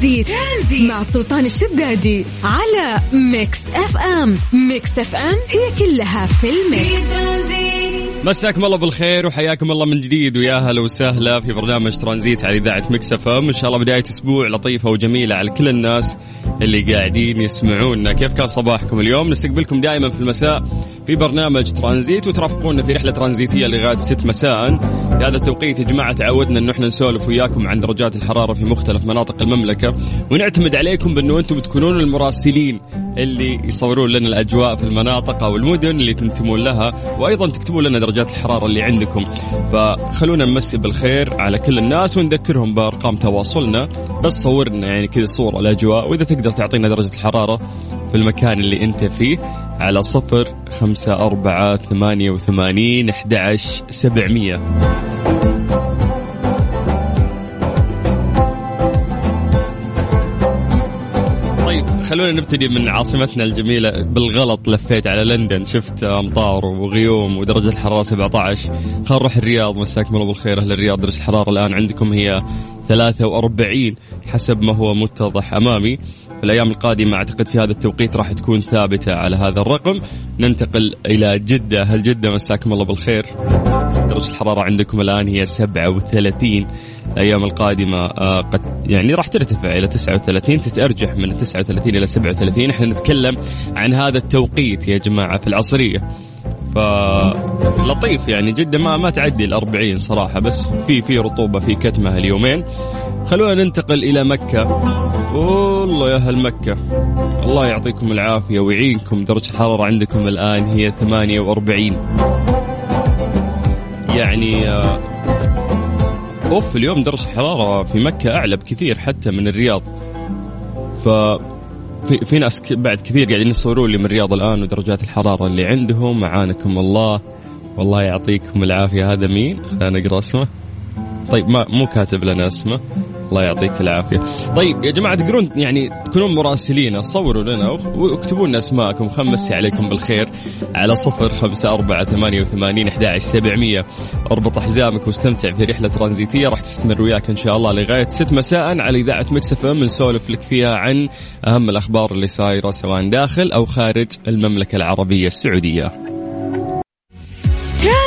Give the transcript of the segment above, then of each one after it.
ترانزيت, ترانزيت. مع سلطان الشدادي على Mix FM. Mix FM هي كلها في ال mix. مساكم الله بالخير وحياكم الله من جديد ويا هلا وسهلا في برنامج ترانزيت على إذاعة Mix FM. إن شاء الله بداية أسبوع لطيفة وجميلة على كل الناس. اللي قاعدين يسمعونا. كيف كان صباحكم اليوم؟ نستقبلكم دائما في المساء في برنامج ترانزيت وترافقونا في رحلة ترانزيتية لغاية 6 مساء. في هذا التوقيت يا جماعة تعودنا انه إحنا نسولف وياكم عن درجات الحرارة في مختلف مناطق المملكة. ونعتمد عليكم بأنه أنتم بتكونون المراسلين اللي يصورون لنا الأجواء في المناطق أو المدن اللي تنتمون لها وأيضا تكتبوا لنا درجات الحرارة اللي عندكم. فخلونا نمسي بالخير على كل الناس ونذكرهم بأرقام تواصلنا. بس صورنا يعني كذا صورة الأجواء وإذا تقدر تعطينا درجة الحرارة في المكان اللي أنت فيه على صفر خمسة أربعة ثمانية وثمانين أحد سبعمية. خلونا نبتدي من عاصمتنا الجميلة بالغلط لفيت على لندن. شفت أمطار وغيوم ودرجة الحرارة 17 خلينا نروح الرياض. مساكم الله بالخير. أهل الرياض درجة الحرارة الآن عندكم هي 43 حسب ما هو متضح أمامي. في الأيام القادمة أعتقد في هذا التوقيت راح تكون ثابتة على هذا الرقم. ننتقل إلى جدة. هل جدة مساكم الله بالخير. درجة الحرارة عندكم الآن هي 37 الأيام القادمة آه، قد يعني راح ترتفع إلى 39 تتأرجح من 39 إلى 37 إحنا نتكلم عن هذا التوقيت يا جماعة في العصرية. فلطيف يعني جدا ما ما تعدي ال 40 صراحة بس في في رطوبة في كتمة اليومين. خلونا ننتقل إلى مكة. والله يا أهل مكة الله يعطيكم العافية ويعينكم. درجة الحرارة عندكم الآن هي 48 يعني آه، اوف اليوم درجه الحراره في مكة أعلى بكثير حتى من الرياض. ف في, في ناس بعد كثير قاعدين يصورون لي من الرياض الآن ودرجات الحرارة اللي عندهم معانكم الله. والله يعطيكم العافية. هذا مين؟ خلينا نقرأ اسمه. طيب ما مو كاتب لنا اسمه. الله يعطيك العافية. طيب يا جماعة تقدرون يعني تكونون مراسلين صوروا لنا واكتبوا لنا أسماءكم. خمسي عليكم بالخير. على صفر خمسة أربعة ثمانية وثمانين أحد سبعمية. اربط حزامك واستمتع في رحلة ترانزيتية. راح تستمر وياك إن شاء الله لغاية ست مساء على إذاعة مكسف أم. نسولف لك فيها عن أهم الأخبار اللي صايرة سواء داخل أو خارج المملكة العربية السعودية.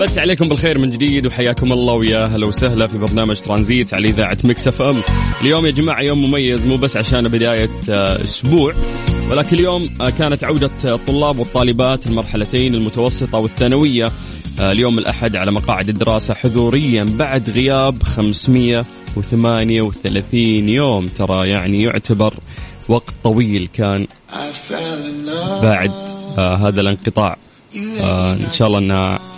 نمسي عليكم بالخير من جديد وحياكم الله ويا هلا وسهلا في برنامج ترانزيت على إذاعة Mix FM. اليوم يا جماعة يوم مميز مو بس عشان بداية آه، أسبوع ولكن اليوم آه، كانت عودة الطلاب والطالبات المرحلتين المتوسطة والثانوية. آه، اليوم الأحد على مقاعد الدراسة حضوريا بعد غياب 538 يوم. ترى يعني يعتبر وقت طويل كان بعد هذا الانقطاع. إن شاء الله إنها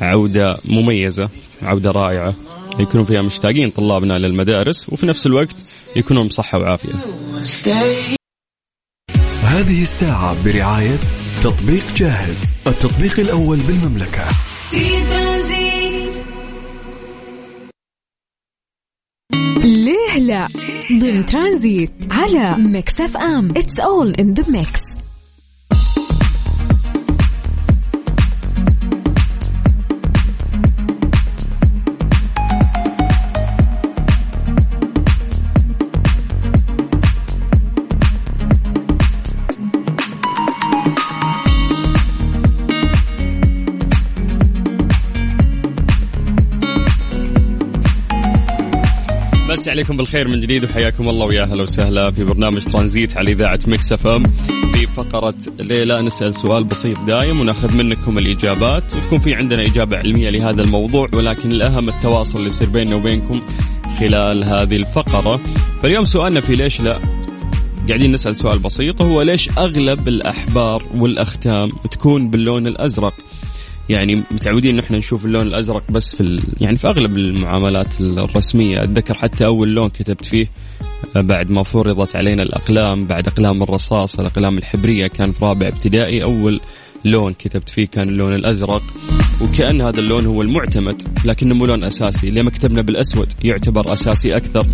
عودة مميزة عودة رائعة. يكونوا فيها مشتاقين طلابنا للمدارس وفي نفس الوقت يكونوا بصحة وعافية. هذه الساعة برعاية تطبيق جاهز التطبيق الأول بالمملكة. ليه لا؟ ضمن ترانزيت على Mix FM. It's all in the mix عليكم بالخير من جديد وحياكم الله ويا أهلا وسهلا في برنامج ترانزيت على إذاعة Mix FM. في فقرة ليه لا نسأل سؤال بسيط دايم ونأخذ منكم الإجابات وتكون في عندنا إجابة علمية لهذا الموضوع ولكن الأهم التواصل اللي يصير بيننا وبينكم خلال هذه الفقرة. فاليوم سؤالنا في ليش لا؟ قاعدين نسأل سؤال بسيط هو ليش أغلب الأحبار والأختام تكون باللون الأزرق؟ يعني متعودين نحن نشوف اللون الأزرق بس في. يعني في أغلب المعاملات الرسمية. أتذكر حتى أول لون كتبت فيه بعد ما فرضت علينا الأقلام بعد أقلام الرصاص الأقلام الحبرية كان في رابع ابتدائي أول لون كتبت فيه كان اللون الأزرق. وكأن هذا اللون هو المعتمد لكنه مو لون أساسي. ليه كتبنا بالأسود يعتبر أساسي أكثر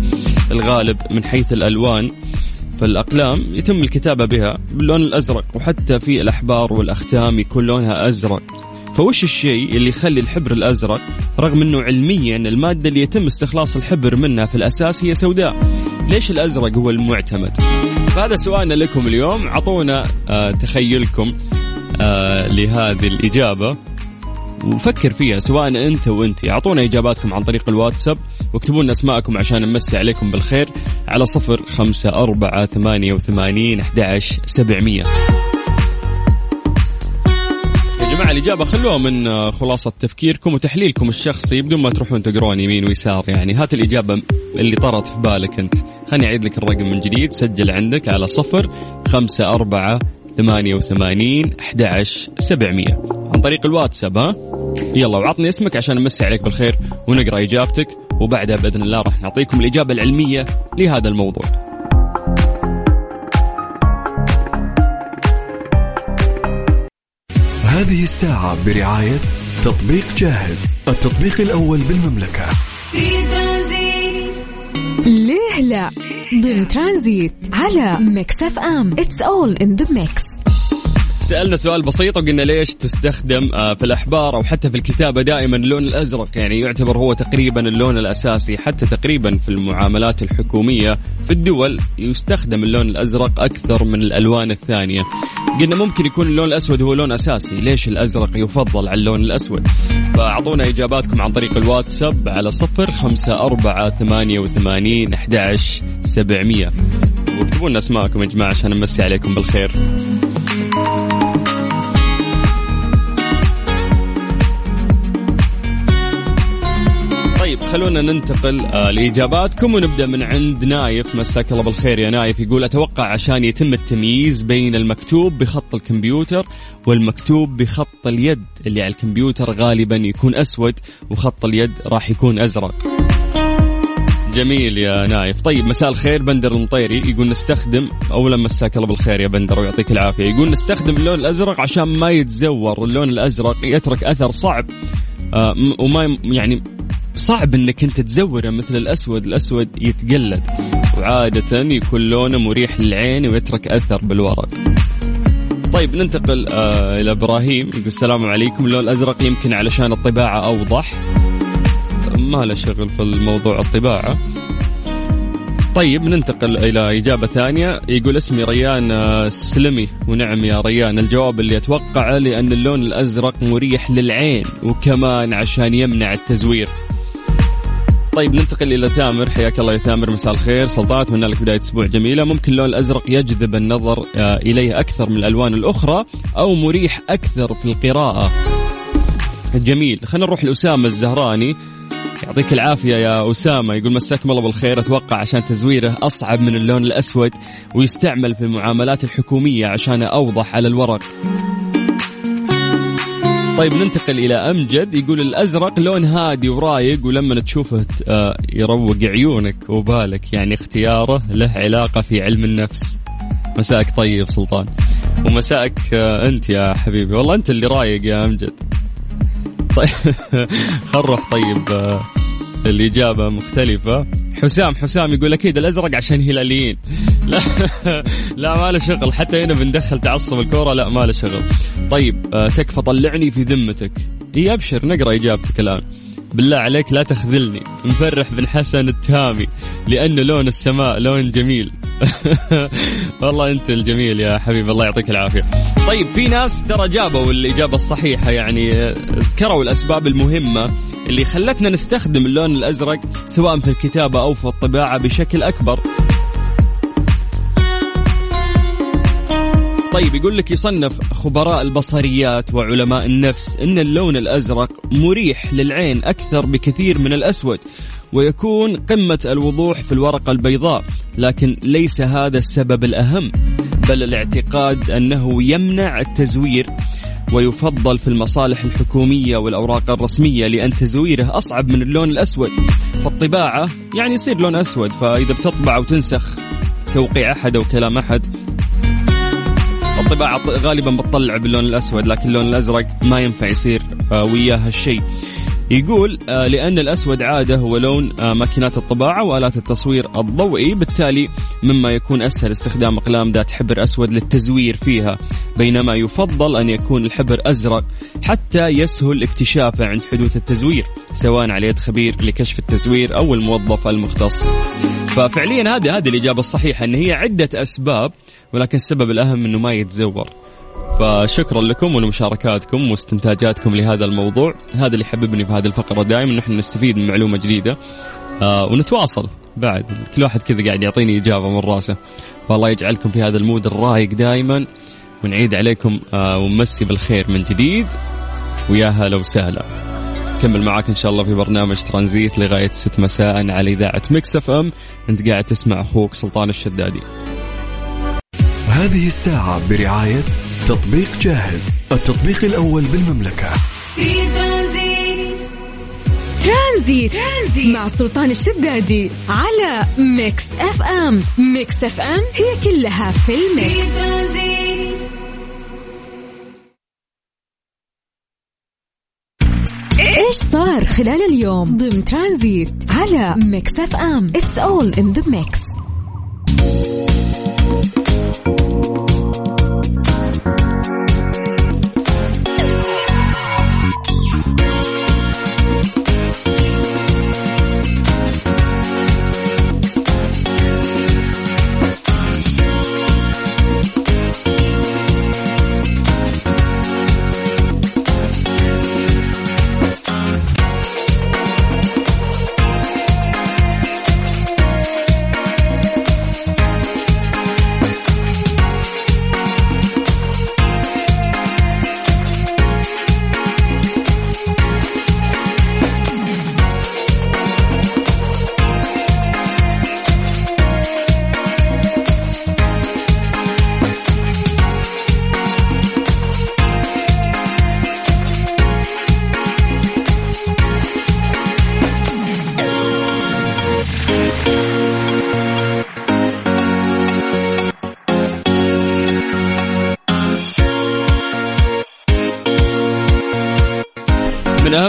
الغالب من حيث الألوان. فالأقلام يتم الكتابة بها باللون الأزرق. وحتى في الأحبار والأختام يكون لونها أزرق. فوش الشيء اللي يخلي الحبر الأزرق رغم أنه علميا المادة اللي يتم استخلاص الحبر منها في الأساس هي سوداء. ليش الأزرق هو المعتمد؟ فهذا سؤالنا لكم اليوم. عطونا آه تخيلكم آه لهذه الإجابة. وفكر فيها سواء أنت وانت. أعطونا إجاباتكم عن طريق الواتساب واكتبوا لنا أسماءكم عشان نمسي عليكم بالخير. على صفر خمسة أربعة ثمانية وثمانين أحد سبعمية. يا جماعة الإجابة خلوها من خلاصة تفكيركم وتحليلكم الشخصي. بدون ما تروحون تقرون يمين ويسار يعني. هات الإجابة اللي طرت في بالك أنت. خليني أعيد لك الرقم من جديد. سجل عندك على صفر خمسة أربعة ثمانية وثمانين أحد سبعمية. عن طريق الواتساب ها؟ يلا وعطني اسمك عشان نمسي عليك بالخير ونقرأ إجابتك وبعدها بإذن الله راح نعطيكم الإجابة العلمية لهذا الموضوع. هذه الساعة برعاية تطبيق جاهز التطبيق الأول بالمملكة. في ترانزيت. ليه لا؟ ضمن ترانزيت على Mix FM. It's all in the mix سألنا سؤال بسيط وقلنا ليش تستخدم آه، في الأحبار أو حتى في الكتابة دائما اللون الأزرق؟ يعني يعتبر هو تقريبا اللون الأساسي حتى تقريبا في المعاملات الحكومية في الدول يستخدم اللون الأزرق أكثر من الألوان الثانية. قلنا ممكن يكون اللون الأسود هو لون أساسي ليش الأزرق يفضل على اللون الأسود؟ فأعطونا إجاباتكم عن طريق الواتساب على صفر خمسة أربعة ثمانية وثمانين أحداش سبعمية. واكتبوا لنا أسماءكم يا جماعة عشان نمسي عليكم بالخير. خلونا ننتقل آه لإجاباتكم ونبدأ من عند نايف. مساك الله بالخير يا نايف. يقول أتوقع عشان يتم التمييز بين المكتوب بخط الكمبيوتر والمكتوب بخط اليد اللي على الكمبيوتر غالبا يكون أسود وخط اليد راح يكون أزرق. جميل يا نايف. طيب مساء الخير بندر المطيري. يقول نستخدم اولا مساك الله بالخير يا بندر ويعطيك العافية. يقول نستخدم اللون الأزرق عشان ما يتزور. اللون الأزرق يترك أثر صعب آه وما يعني صعب إنك أنت تزوره مثل الأسود. الأسود يتقلد وعادة يكون لونه مريح للعين ويترك أثر بالورق. طيب ننتقل آه إلى إبراهيم. يقول السلام عليكم. اللون الأزرق يمكن علشان الطباعة أوضح. ما له شغل في الموضوع الطباعة. طيب ننتقل إلى إجابة ثانية. يقول اسمي ريان آه، سلمي. ونعم يا ريان. الجواب اللي أتوقعه لأن اللون الأزرق مريح للعين وكمان عشان يمنع التزوير. طيب ننتقل إلى ثامر. حياك الله يا ثامر مساء الخير. سلطان اتمنى لك بداية أسبوع جميلة. ممكن اللون الأزرق يجذب النظر آه، إليه أكثر من الألوان الأخرى أو مريح أكثر في القراءة. جميل. خلينا نروح لأسامة الزهراني. يعطيك العافية يا أسامة. يقول مساكم الله بالخير. أتوقع عشان تزويره أصعب من اللون الأسود ويستعمل في المعاملات الحكومية عشان أوضح على الورق. طيب ننتقل إلى أمجد. يقول الأزرق لون هادي ورايق ولما تشوفه آه، يروق عيونك وبالك. يعني اختياره له علاقة في علم النفس. مساءك طيب سلطان. ومساءك آه، أنت يا حبيبي. والله أنت اللي رايق يا أمجد. طيب نروح طيب آه، الإجابة مختلفة. حسام حسام يقول أكيد الأزرق عشان هلاليين. لا. لا ما له شغل. حتى هنا بندخل تعصب الكورة لا ما له شغل. طيب آه، تكفى طلعني في ذمتك. إي أبشر نقرأ إجابتك الآن. بالله عليك لا تخذلني. مفرح بن حسن التهامي لأنه لون السماء لون جميل. والله أنت الجميل يا حبيبي. الله يعطيك العافية. طيب في ناس ترى جابوا الإجابة الصحيحة يعني ذكروا الأسباب المهمة اللي خلتنا نستخدم اللون الأزرق سواء في الكتابة أو في الطباعة بشكل أكبر. طيب يقول لك يصنف خبراء البصريات وعلماء النفس إن اللون الأزرق مريح للعين أكثر بكثير من الأسود ويكون قمة الوضوح في الورقة البيضاء لكن ليس هذا السبب الأهم بل الاعتقاد أنه يمنع التزوير ويفضل في المصالح الحكومية والأوراق الرسمية لأن تزويره أصعب من اللون الأسود فالطباعة يعني يصير لون أسود فإذا بتطبع وتنسخ توقيع أحد أو كلام أحد الطباعة غالبا بتطلع باللون الأسود لكن اللون الأزرق ما ينفع يصير وياه هالشيء يقول آه، لأن الأسود عادة هو لون آه، ماكينات الطباعة وآلات التصوير الضوئي بالتالي مما يكون أسهل استخدام أقلام ذات حبر أسود للتزوير فيها بينما يفضل أن يكون الحبر أزرق حتى يسهل اكتشافه عند حدوث التزوير سواء على يد خبير لكشف التزوير أو الموظف المختص. ففعليا هذه هذه الإجابة الصحيحة أن هي عدة أسباب ولكن السبب الأهم أنه ما يتزور. فشكرا لكم ولمشاركاتكم واستنتاجاتكم لهذا الموضوع. هذا اللي يحببني في هذه الفقرة دائما نحن نستفيد من معلومة جديدة آه ونتواصل بعد. كل واحد كذا قاعد يعطيني إجابة من راسه. فالله يجعلكم في هذا ال mood الرايق دائما ونعيد عليكم آه ونمسي بالخير من جديد. ويا هلا وسهلا. كمل معاك إن شاء الله في برنامج ترانزيت لغاية 6 مساء على إذاعة Mix FM. أنت قاعد تسمع أخوك سلطان الشدادي. هذه الساعة برعاية تطبيق جاهز التطبيق الأول بالمملكة. في ترانزيت. ترانزيت, ترانزيت. مع سلطان الشدادي على Mix FM. Mix FM هي كلها في ال mix. في إيش صار خلال اليوم ضمن ترانزيت على Mix FM؟ It's all in the mix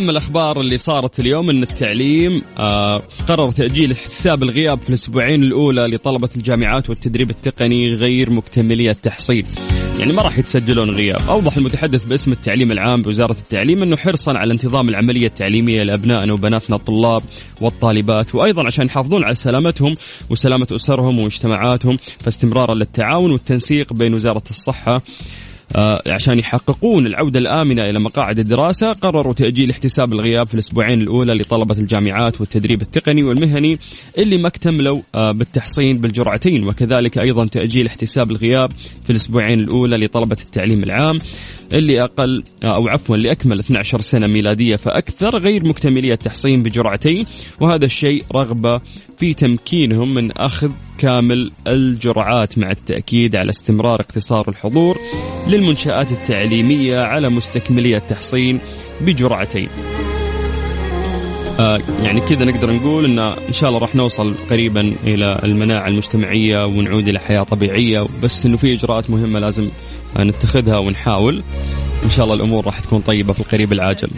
من أهم الأخبار اللي صارت اليوم أن التعليم آه قرر تأجيل احتساب الغياب في الأسبوعين الأولى لطلبة الجامعات والتدريب التقني غير مكتملي التحصيل. يعني ما راح يتسجلون غياب. أوضح المتحدث باسم التعليم العام بوزارة التعليم أنه حرصا على انتظام العملية التعليمية لأبنائنا وبناتنا الطلاب والطالبات وأيضا عشان يحافظون على سلامتهم وسلامة أسرهم ومجتمعاتهم فاستمرارا للتعاون والتنسيق بين وزارة الصحة آه، عشان يحققون العودة الآمنة إلى مقاعد الدراسة قرروا تأجيل احتساب الغياب في الأسبوعين الأولى لطلبة الجامعات والتدريب التقني والمهني اللي ما اكتملوا آه، بالتحصين بالجرعتين وكذلك أيضا تأجيل احتساب الغياب في الأسبوعين الأولى لطلبة التعليم العام اللي أقل آه، أو عفوا اللي أكمل 12 سنة ميلادية فأكثر غير مكتملي التحصين بجرعتين وهذا الشيء رغبة في تمكينهم من أخذ كامل الجرعات مع التأكيد على استمرار اقتصار الحضور للمنشآت التعليمية على مستكملي التحصين بجرعتين. آه يعني كذا نقدر نقول إن إن شاء الله راح نوصل قريبا إلى المناعة المجتمعية ونعود إلى حياة طبيعية. بس إنه في إجراءات مهمة لازم نتخذها ونحاول. إن شاء الله الأمور راح تكون طيبة في القريب العاجل.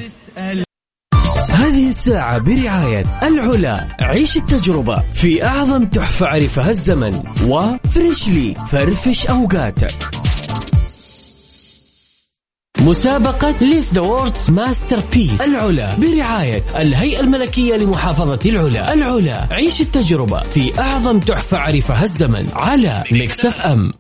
هذه الساعة برعاية العلا. عيش التجربة في أعظم تحفة عرفها الزمن. وفريشلي فرفش أوقاتك. مسابقة Live the World's Masterpiece العلا برعاية الهيئة الملكية لمحافظة العلا. العلا عيش التجربة في أعظم تحفة عرفها الزمن. على Mix FM.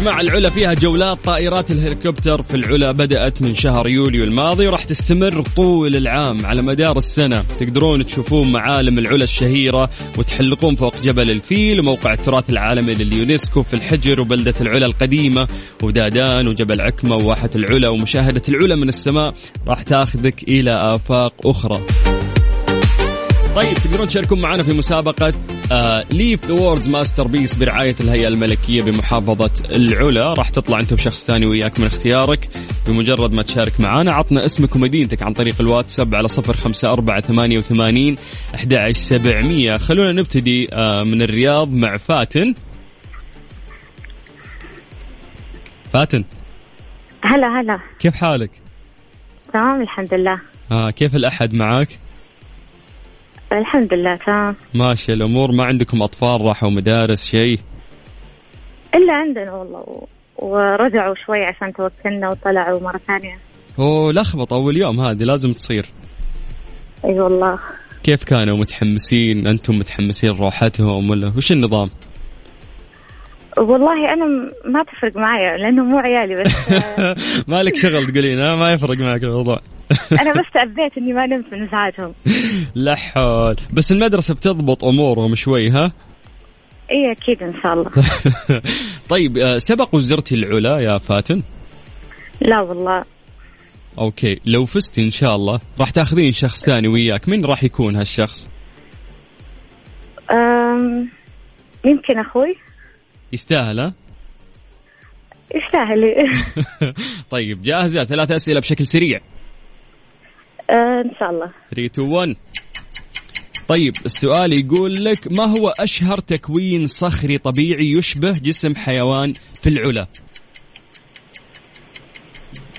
جماعة العلا فيها جولات طائرات الهليكوبتر في العلا بدأت من شهر يوليو الماضي وراح تستمر طول العام على مدار السنة. تقدرون تشوفون معالم العلا الشهيرة وتحلقون فوق جبل الفيل وموقع التراث العالمي لليونسكو في الحجر وبلدة العلا القديمة ودادان وجبل عكمة وواحة العلا ومشاهدة العلا من السماء راح تاخذك إلى آفاق أخرى. طيب تقدرون تشاركون معنا في مسابقة Live the World's Masterpiece برعاية الهيئة الملكية بمحافظة العلا. راح تطلع أنت وشخص ثاني وياك من اختيارك. بمجرد ما تشارك معنا عطنا اسمك ومدينتك عن طريق الواتساب على صفر خمسة أربعة ثمانية وثمانين أحد سبعمية. خلونا نبتدي آه، من الرياض مع فاتن. فاتن. هلا هلا. كيف حالك؟ تمام الحمد لله. آه كيف الأحد معاك؟ الحمد لله تمام. ماشي الأمور ما عندكم أطفال راحوا مدارس شيء؟ إلا عندنا والله و... ورجعوا شوي عشان توكلنا وطلعوا مرة ثانية. أوه لخبط أول يوم هذه لازم تصير. أي أيوة والله. كيف كانوا متحمسين؟ أنتم متحمسين روحتهم ولا وش النظام؟ والله أنا ما تفرق معي لأنه مو عيالي بس. مالك شغل تقولين ما يفرق معك الموضوع. أنا بس تعبيت إني ما نمت من ازعاجهم لا حول. بس المدرسة بتضبط أمورهم شوي ها؟ اي أكيد إن شاء الله. طيب آه، سبق وزرتي العلا يا فاتن؟ لا والله. أوكي. لو فزتي إن شاء الله راح تأخذين شخص ثاني وياك. مين راح يكون هالشخص؟ أم... يمكن أخوي؟ يستاهل ها؟ يستاهل. طيب جاهزة؟ ثلاث أسئلة بشكل سريع. آه إن شاء الله. 3 2 1 طيب السؤال يقول لك ما هو أشهر تكوين صخري طبيعي يشبه جسم حيوان في العلا؟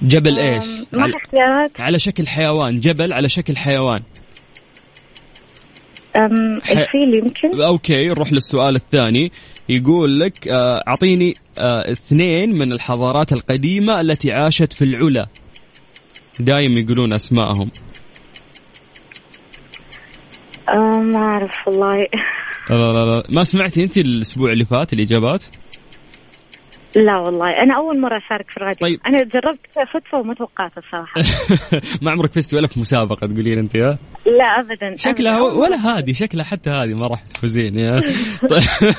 جبل إيش؟ ما على, على شكل حيوان جبل على شكل حيوان. أم الفيل يمكن؟ أوكي نروح للسؤال الثاني. يقول لك آه، أعطيني آه، اثنين من الحضارات القديمة التي عاشت في العلا. دايم يقولون اسمائهم أه ما أعرف والله. آه، ما سمعتي أنت الأسبوع اللي فات الإجابات؟ لا والله أنا أول مرة أشارك في الراديو. طيب. أنا جربت صدفه وما توقعت الصراحة. ما عمرك فزتي ولا في مسابقة تقولين أنت ها لا ابدا شكلها أبداً. ولا هذه شكلها حتى هذه ما راح تفوزين يا؟ طيب.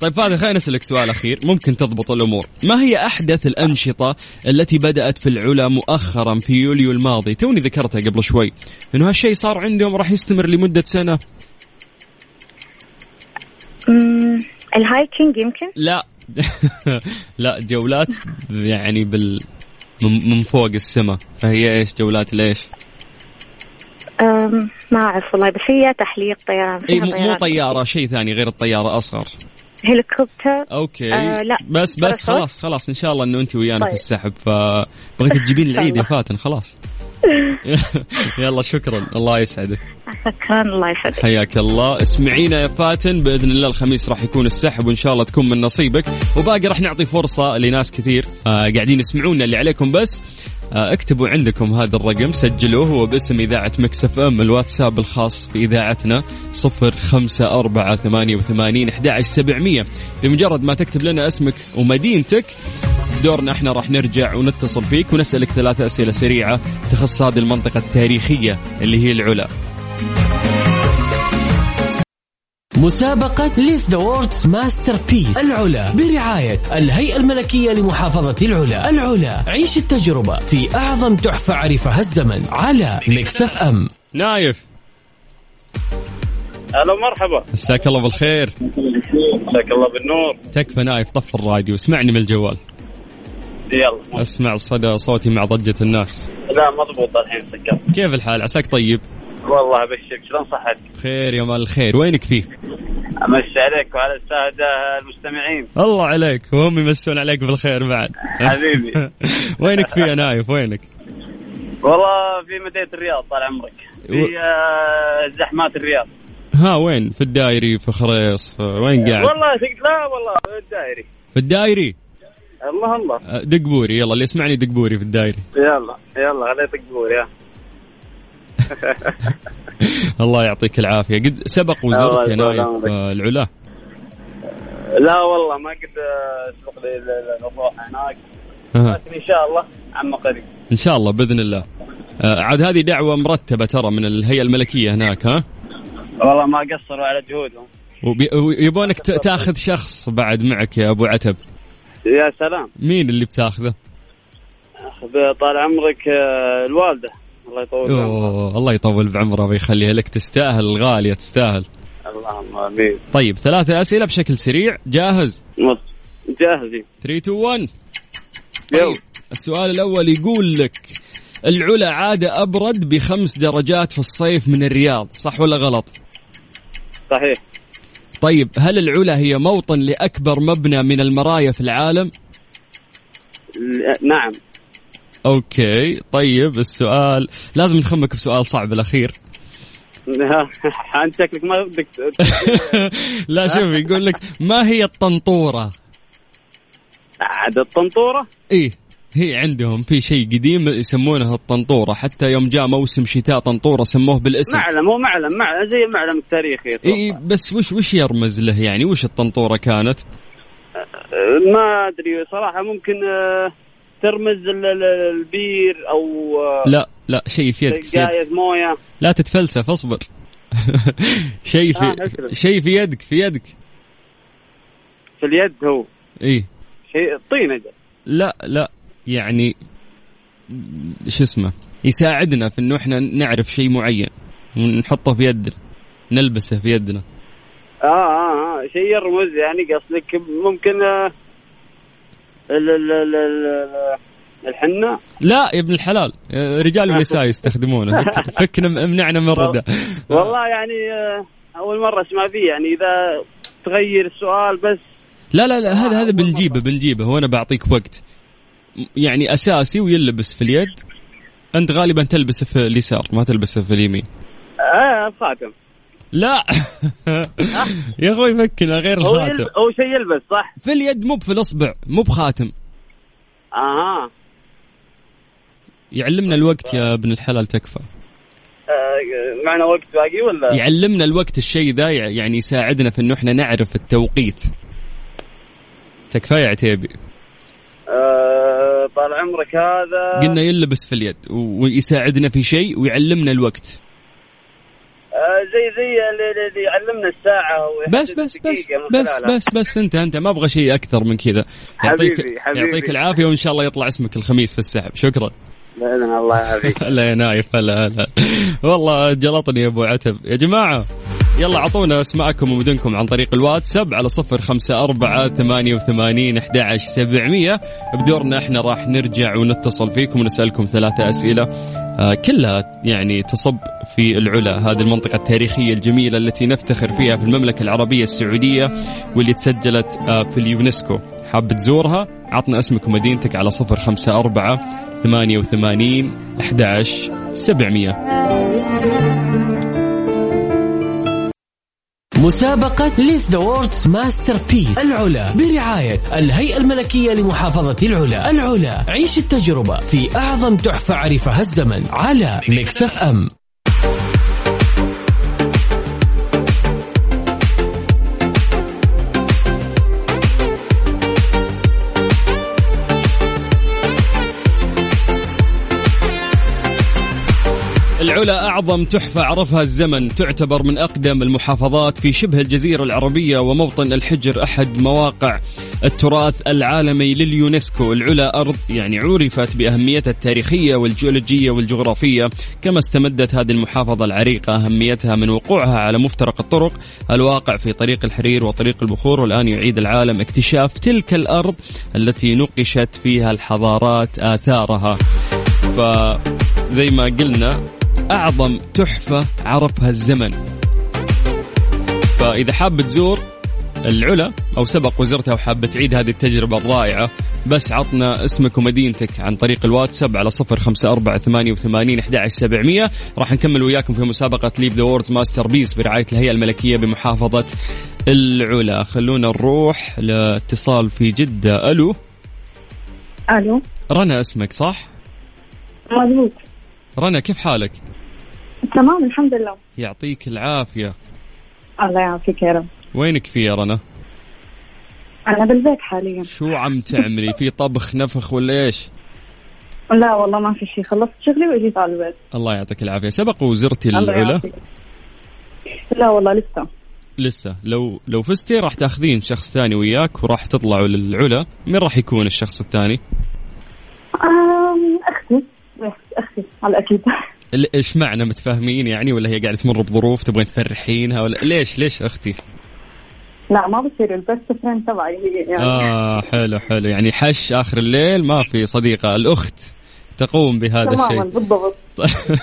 طيب فهذا خلينا نسالك سؤال أخير. ممكن تضبط الأمور. ما هي أحدث الأنشطة التي بدأت في العلا مؤخرا في يوليو الماضي؟ توني ذكرتها قبل شوي. إنه هالشيء صار عندهم راح يستمر لمدة سنة. أمم، ال hiking يمكن؟ لا. لا جولات يعني بال من من فوق السماء فهي إيش جولات ليش؟ ما أعرف والله بس هي تحليق طيران إي مو. طيارة شيء ثاني غير الطيارة أصغر هليكوبتر okay آه، لا. بس بس. خلاص خلاص إن شاء الله إنه أنت ويانا في طيب. السحب فبغيت تجيبين العيد يا الله. فاتن خلاص يلا شكرا. الله يسعدك. شكرا الله يسعدك. حياك الله. اسمعينا يا فاتن. بإذن الله الخميس راح يكون السحب وإن شاء الله تكون من نصيبك. وباقي راح نعطي فرصة لناس كثير. آه قاعدين يسمعونا اللي عليكم بس. آه اكتبوا عندكم هذا الرقم سجلوه هو باسم إذاعة مكسف أم الواتساب الخاص بإذاعتنا صفر خمسة أربعة ثمانية وثمانين أحد سبعمية. بمجرد ما تكتب لنا اسمك ومدينتك دورنا إحنا راح نرجع ونتصل فيك ونسألك ثلاث أسئلة سريعة تخص هذه المنطقة التاريخية اللي هي العلا. مسابقة Live the World's Masterpiece العلا. برعاية الهيئة الملكية لمحافظة العلا. العلا. عيش التجربة في أعظم تحفة عرفها الزمن على Mix FM نايف. هلا مرحبا. مساك الله بالخير. مساك الله بالنور. تكفى نايف طف الراديو. اسمعني من الجوال. يلا. أسمع صدى صوتي مع ضجة الناس. لا مضبوط الحين سكرت كيف الحال؟ عساك طيب؟ والله أبشرك. شلون صحتك؟ خير يا مال الخير. وينك فيه؟ أمسي عليك وعلى السادة المستمعين. الله عليك. وهم يمسون عليك بالخير بعد. حبيبي. وينك فيه يا نايف؟ وينك؟ والله في مدينة الرياض طال عمرك. و- في آه، زحمات الرياض. ها وين؟ في الدايري في خريص. وين قاعد؟ والله لا والله الدائري. في الدايري الله الله أه، دق بوري يلا اللي يسمعني دق بوري في الدايري. يلا يلا تقول يا الله يعطيك العافية. قد سبق وزرت يا نايف العلا؟ لا والله ما قد سبق لي ال- ال- الروح هناك. لكن إن شاء الله عما قريب. إن شاء الله بإذن الله. آه، عاد هذه دعوة مرتبة ترى من الهيئة الملكية هناك ها؟ والله ما قصروا على جهودهم. ويبونك تأخذ شخص بعد معك يا أبو عتب. يا سلام. مين اللي بتاخذه؟ طال عمرك آه، الوالدة. الله يطول بعمرك أوه الله يطول بعمره ويخليها لك تستاهل الغالية تستاهل. اللهم آمين. طيب ثلاثة أسئلة بشكل سريع. جاهز؟ جاهزين 3 2 1 يو. طيب السؤال الأول يقول لك العلا عادة أبرد بخمس درجات في الصيف من الرياض صح ولا غلط؟ صحيح. طيب هل العلا هي موطن لأكبر مبنى من المرايا في العالم؟ نعم. أوكي طيب السؤال لازم نخمك بسؤال صعب الأخير. أنت شكلك ما بدك لا شوف يقول لك ما هي الطنطورة؟ عاد الطنطورة؟ إيه. هي عندهم في شيء قديم يسمونه الطنطورة. حتى يوم جاء موسم شتاء طنطورة سموه بالاسم. معلم هو معلم معلم زي المعلم التاريخي إيه إيه، بس وش وش يرمز له يعني؟ وش الطنطورة كانت؟ ما أدري صراحة ممكن أه، ترمز ال- ال- البير أو أه، لا لا شيء في يدك في موية. لا تتفلسف اصبر. شيء آه، في أسلم. شيء في يدك في يدك. في اليد هو. إيه. شيء طينة. جا. لا لا. شو اسمه يساعدنا في إنه إحنا نعرف شيء معين ونحطه في يدنا نلبسه في يدنا. آه آه, آه. شيء يرمز يعني قصدك. ممكن أه، ال ال ال ال الحنة؟ لا يا ابن الحلال رجال ونساء يستخدمونه. فك- فكنا امنعنا من الردى والله يعني أه، أول مرة أسمع فيه يعني إذا تغير السؤال بس. لا لا لا هذا هذا بنجيبه بنجيبه. وأنا بعطيك وقت. يعني أساسي ويلبس في اليد. أنت غالبا تلبسه في اليسار ما تلبسه في اليمين. آه الخاتم لا. يا أخوي فكنا غير الخاتم هو شيء يلبس صح؟ في اليد مو في الأصبع مو بخاتم. أها يعلمنا الوقت يا ابن الحلال تكفى. آه، معنا وقت باقي ولا؟ يعلمنا الوقت الشيء ذا يعني يساعدنا في إنه إحنا نعرف التوقيت. تكفى يا عتيبي. طال عمرك هذا. قلنا يلبس في اليد ويساعدنا في شيء ويعلمنا الوقت. آه، زي زي اللي, يعلمنا الساعة بس بس بس بس. بس بس انت انت ما أبغى شيء أكثر من كذا. يعطيك حبيبي، حبيبي. يعطيك العافية وإن شاء الله يطلع اسمك الخميس في السحب. شكرا. بإذن الله يعافيك لا يا نايف. هلا هلا. والله جلطني يا أبو عتب. يا جماعة. يلا اعطونا اسماءكم ومدنكم عن طريق الواتساب على صفر خمسة أربعة ثمانية وثمانين أحد سبعمية. بدورنا إحنا راح نرجع ونتصل فيكم ونسألكم ثلاثة أسئلة. آه كلها يعني تصب في العلا. هذه المنطقة التاريخية الجميلة التي نفتخر فيها في المملكة العربية السعودية واللي تسجلت آه في اليونسكو. حاب تزورها؟ عطنا اسمك ومدينتك على صفر خمسة أربعة ثمانية وثمانين أحد سبعمية. مسابقة Live the World's Masterpiece العلا برعاية الهيئة الملكية لمحافظة العلا. العلا عيش التجربة في أعظم تحفة عرفها الزمن على Mix F العلا أعظم تحفة عرفها الزمن تعتبر من أقدم المحافظات في شبه الجزيرة العربية وموطن الحجر أحد مواقع التراث العالمي لليونسكو. العلا أرض يعني عرفت بأهميتها التاريخية والجيولوجية والجغرافية. كما استمدت هذه المحافظة العريقة أهميتها من وقوعها على مفترق الطرق الواقع في طريق الحرير وطريق البخور والآن يعيد العالم اكتشاف تلك الأرض التي نقشت فيها الحضارات آثارها. فزي ما قلنا أعظم تحفة عرفها الزمن. فإذا حاب تزور العلا أو سبق وزرتها وحاب تعيد هذه التجربة الرائعة بس عطنا اسمك ومدينتك عن طريق الواتساب على صفر خمسة أربعة ثمانية وثمانين أحد سبعمية. راح نكمل وياكم في مسابقة Live the World's Masterpiece برعاية الهيئة الملكية بمحافظة العلا. خلونا نروح لاتصال في جدة. ألو؟ ألو؟ رنا اسمك صح؟ مضبوط. رنا كيف حالك؟ تمام الحمد لله. يعطيك العافية. الله يعافيك يا رب. وينك في يا رنا؟ أنا بالبيت حاليا. شو عم تعملي؟ في طبخ نفخ ولا إيش؟ لا والله ما في شيء. خلصت شغلي وإجيت على البيت. الله يعطيك العافية. سبق وزرتي العلا؟ لا والله لسه. لسه. لو لو فزتي راح تاخذين شخص ثاني وياك وراح تطلعوا للعلا. مين راح يكون الشخص الثاني؟ أختي. أختي. على الأكيد. ال- إيش معنى متفاهمين يعني؟ ولا هي قاعدة تمر بظروف تبغين تفرحينها ولا ليش ليش أختي؟ لا ما بصير البست فريند تبعي هي يعني. آه حلو حلو. يعني حش آخر الليل ما في صديقة. الأخت تقوم بهذا تماما الشيء. بالضبط.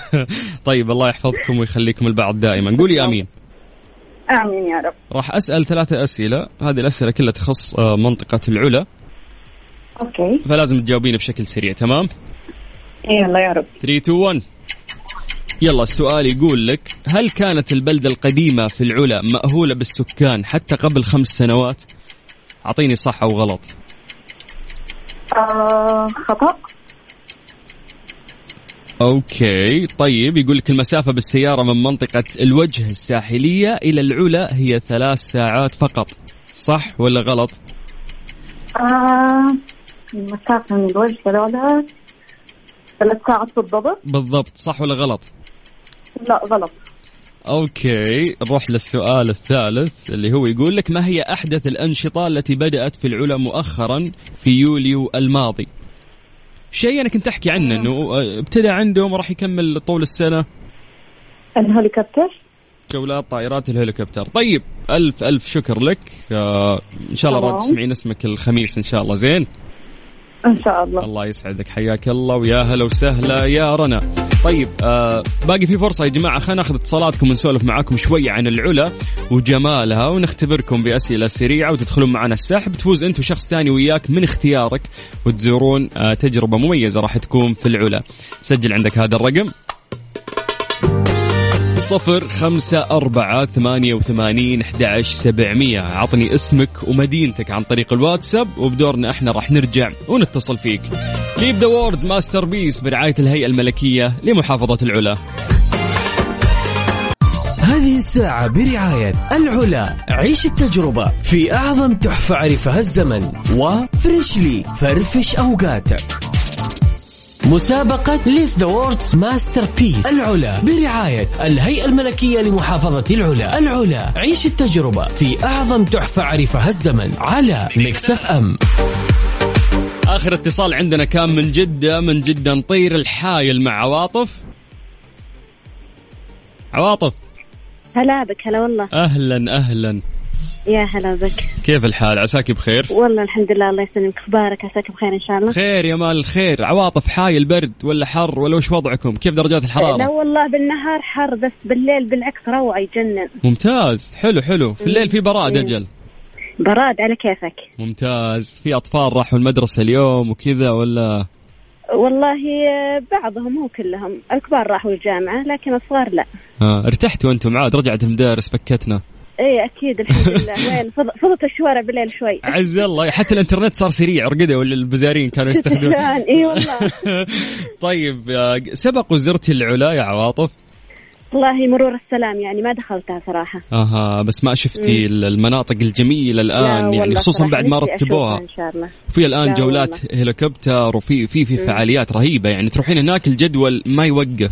طيب الله يحفظكم ويخليكم البعض دائما. قولي آمين. آمين يا رب. راح أسأل ثلاثة أسئلة. هذه الأسئلة كلها تخص آه، منطقة العلا. Okay. فلازم تجاوبين بشكل سريع تمام؟ يلا يا رب. 3 2 1 يلا السؤال يقول لك هل كانت البلدة القديمة في العلا مأهولة بالسكان حتى قبل خمس سنوات؟ أعطيني صح أو غلط. آه خطأ. okay طيب يقول لك المسافة بالسيارة من منطقة الوجه الساحلية إلى العلا هي ثلاث ساعات فقط. صح ولا غلط؟ آه المسافة من الوجه للعلا ثلاث ساعات بالضبط بالضبط صح ولا غلط؟ لا غلط. أوكي نروح للسؤال الثالث اللي هو يقول لك ما هي أحدث الأنشطة التي بدأت في العلا مؤخرا في يوليو الماضي؟ شيء أنا كنت أحكي عنه إنه آه، ابتدى عندهم وراح يكمل طول السنة. الهليكوبتر؟ جولات طائرات الهليكوبتر. طيب ألف ألف شكر لك. آه إن شاء الله. راح تسمعين اسمك الخميس إن شاء الله. زين. إن شاء الله. الله يسعدك. حياك الله ويا هلا وسهلا يا رنا. طيب آه باقي في فرصة يا جماعة خلينا ناخذ اتصالاتكم ونسولف معاكم شوية عن العلا وجمالها ونختبركم بأسئلة سريعة وتدخلون معنا السحب. تفوز أنت وشخص ثاني وياك من اختيارك وتزورون آه تجربة مميزة راح تكون في العلا. سجل عندك هذا الرقم. صفر خمسة أربعة ثمانية وثمانين أحد سبعمية. عطني اسمك ومدينتك عن طريق الواتساب وبدورنا إحنا راح نرجع ونتصل فيك. Live the World's Masterpiece برعاية الهيئة الملكية لمحافظة العلا. هذه الساعة برعاية العلا. عيش التجربة في أعظم تحفة عرفها الزمن. و Freshly فرفش أوقاتك. مسابقة Live the World's Masterpiece العلا. برعاية الهيئة الملكية لمحافظة العلا. العلا. عيش التجربة في أعظم تحفة عرفها الزمن على Mix FM آخر اتصال عندنا كان من جدة من جدة نطير لحايل مع عواطف. عواطف. هلا بك هلا والله. أهلا أهلا. يا هلا بك كيف الحال؟ عساك بخير؟ والله الحمد لله الله يسلمك. أخبارك؟ عساك بخير إن شاء الله؟ خير يا مال الخير عواطف حايل برد ولا حر ولا وش وضعكم؟ كيف درجات لا الحرارة والله بالنهار حر بس بالليل بالعكس روعة يجنن. ممتاز. حلو حلو. في الليل في براد مم. أجل. براد على كيفك؟ ممتاز. في أطفال راحوا المدرسة اليوم وكذا ولا؟ والله آه، بعضهم مو كلهم. الكبار راحوا الجامعة لكن الصغار لا. آه ارتحتوا أنتم عاد رجعت المدارس فكتنا. إيه أكيد الحمد لله. وين؟ فض- فضت الشوارع بالليل شوي. عز الله. حتى الإنترنت صار سريع رقدة ولا البزارين كانوا يستخدمون. إي والله. طيب آه، سبق وزرتي العلا يا عواطف؟ والله مرور السلام يعني ما دخلتها صراحة. أها بس ما شفتي المناطق الجميلة لا الآن يعني خصوصا بعد ما رتبوها. إن شاء الله. في الآن لا جولات هليكوبتر وفي في في فعاليات رهيبة يعني تروحين هناك الجدول ما يوقف.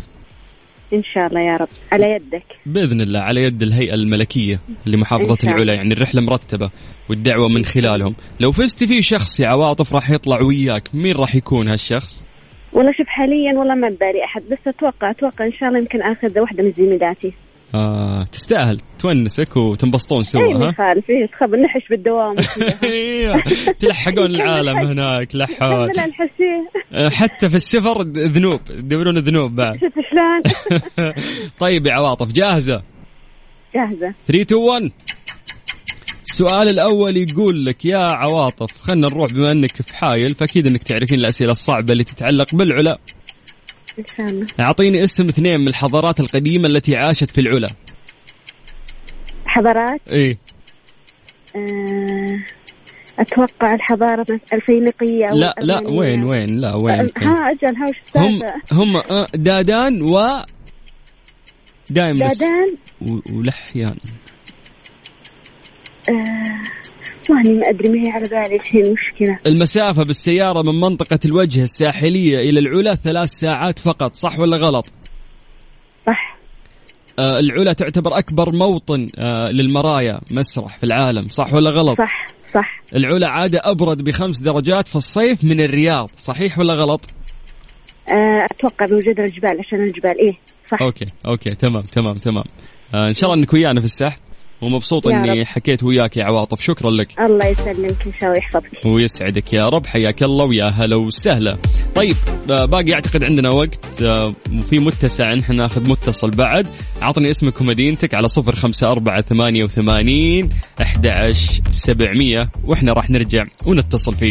إن شاء الله يا رب. على يدك. بإذن الله على يد الهيئة الملكية لمحافظة. العلا يعني الرحلة مرتبة والدعوة من خلالهم. لو فزتي في شخص يا عواطف راح يطلع وياك. مين راح يكون هالشخص؟ والله شوف حاليا والله ما ببالي أحد بس أتوقع أتوقع إن شاء الله يمكن آخذ واحدة من زميلاتي. آه تستاهل تونسك وتنبسطون سوا ها؟ يخالف إيه، تخاف نحش بالدوام. إيه، تلحقون العالم هناك الحسيه آه، حتى في السفر ذنوب تدورون ذنوب بعد. شفت شلون طيب يا عواطف جاهزة؟ جاهزة. 3 2 1 السؤال الأول يقول لك يا عواطف خلنا نروح بما أنك في حايل فأكيد أنك تعرفين الأسئلة الصعبة اللي تتعلق بالعلا. الله أعطيني اسم اثنين من الحضارات القديمة التي عاشت في العلا. حضارات؟ إيه آه، أتوقع الحضارة الفينيقية لا لا. وين وين؟ لا وين ها أجل ها وش هم هم آه، دادان و دايم بس دادان؟ و- ولحيان. والله ما أدري ما هي على بالي الحين مشكلة المسافة بالسيارة من منطقة الوجه الساحلية إلى العلا ثلاث ساعات فقط صح ولا غلط؟ صح آه العلا تعتبر أكبر موطن آه للمرايا مسرح في العالم صح ولا غلط؟ صح صح العلا عادة أبرد بخمس درجات في الصيف من الرياض صحيح ولا غلط؟ آه، أتوقع بوجود الجبال عشان الجبال إيه صح okay okay تمام تمام تمام آه إن شاء الله إنك ويانا في السحب ومبسوط إني رب. حكيت وياك يا عواطف. شكرا لك. الله يسلمك إن شاء الله يحفظك. ويسعدك يا رب. حياك الله ويا هلا وسهلا. طيب آه، باقي أعتقد عندنا وقت آه، وفي متسع نحن ناخذ متصل بعد. أعطني اسمك ومدينتك على صفر خمسة أربعة ثمانية وثمانين أحد سبعمية وإحنا راح نرجع ونتصل فيك.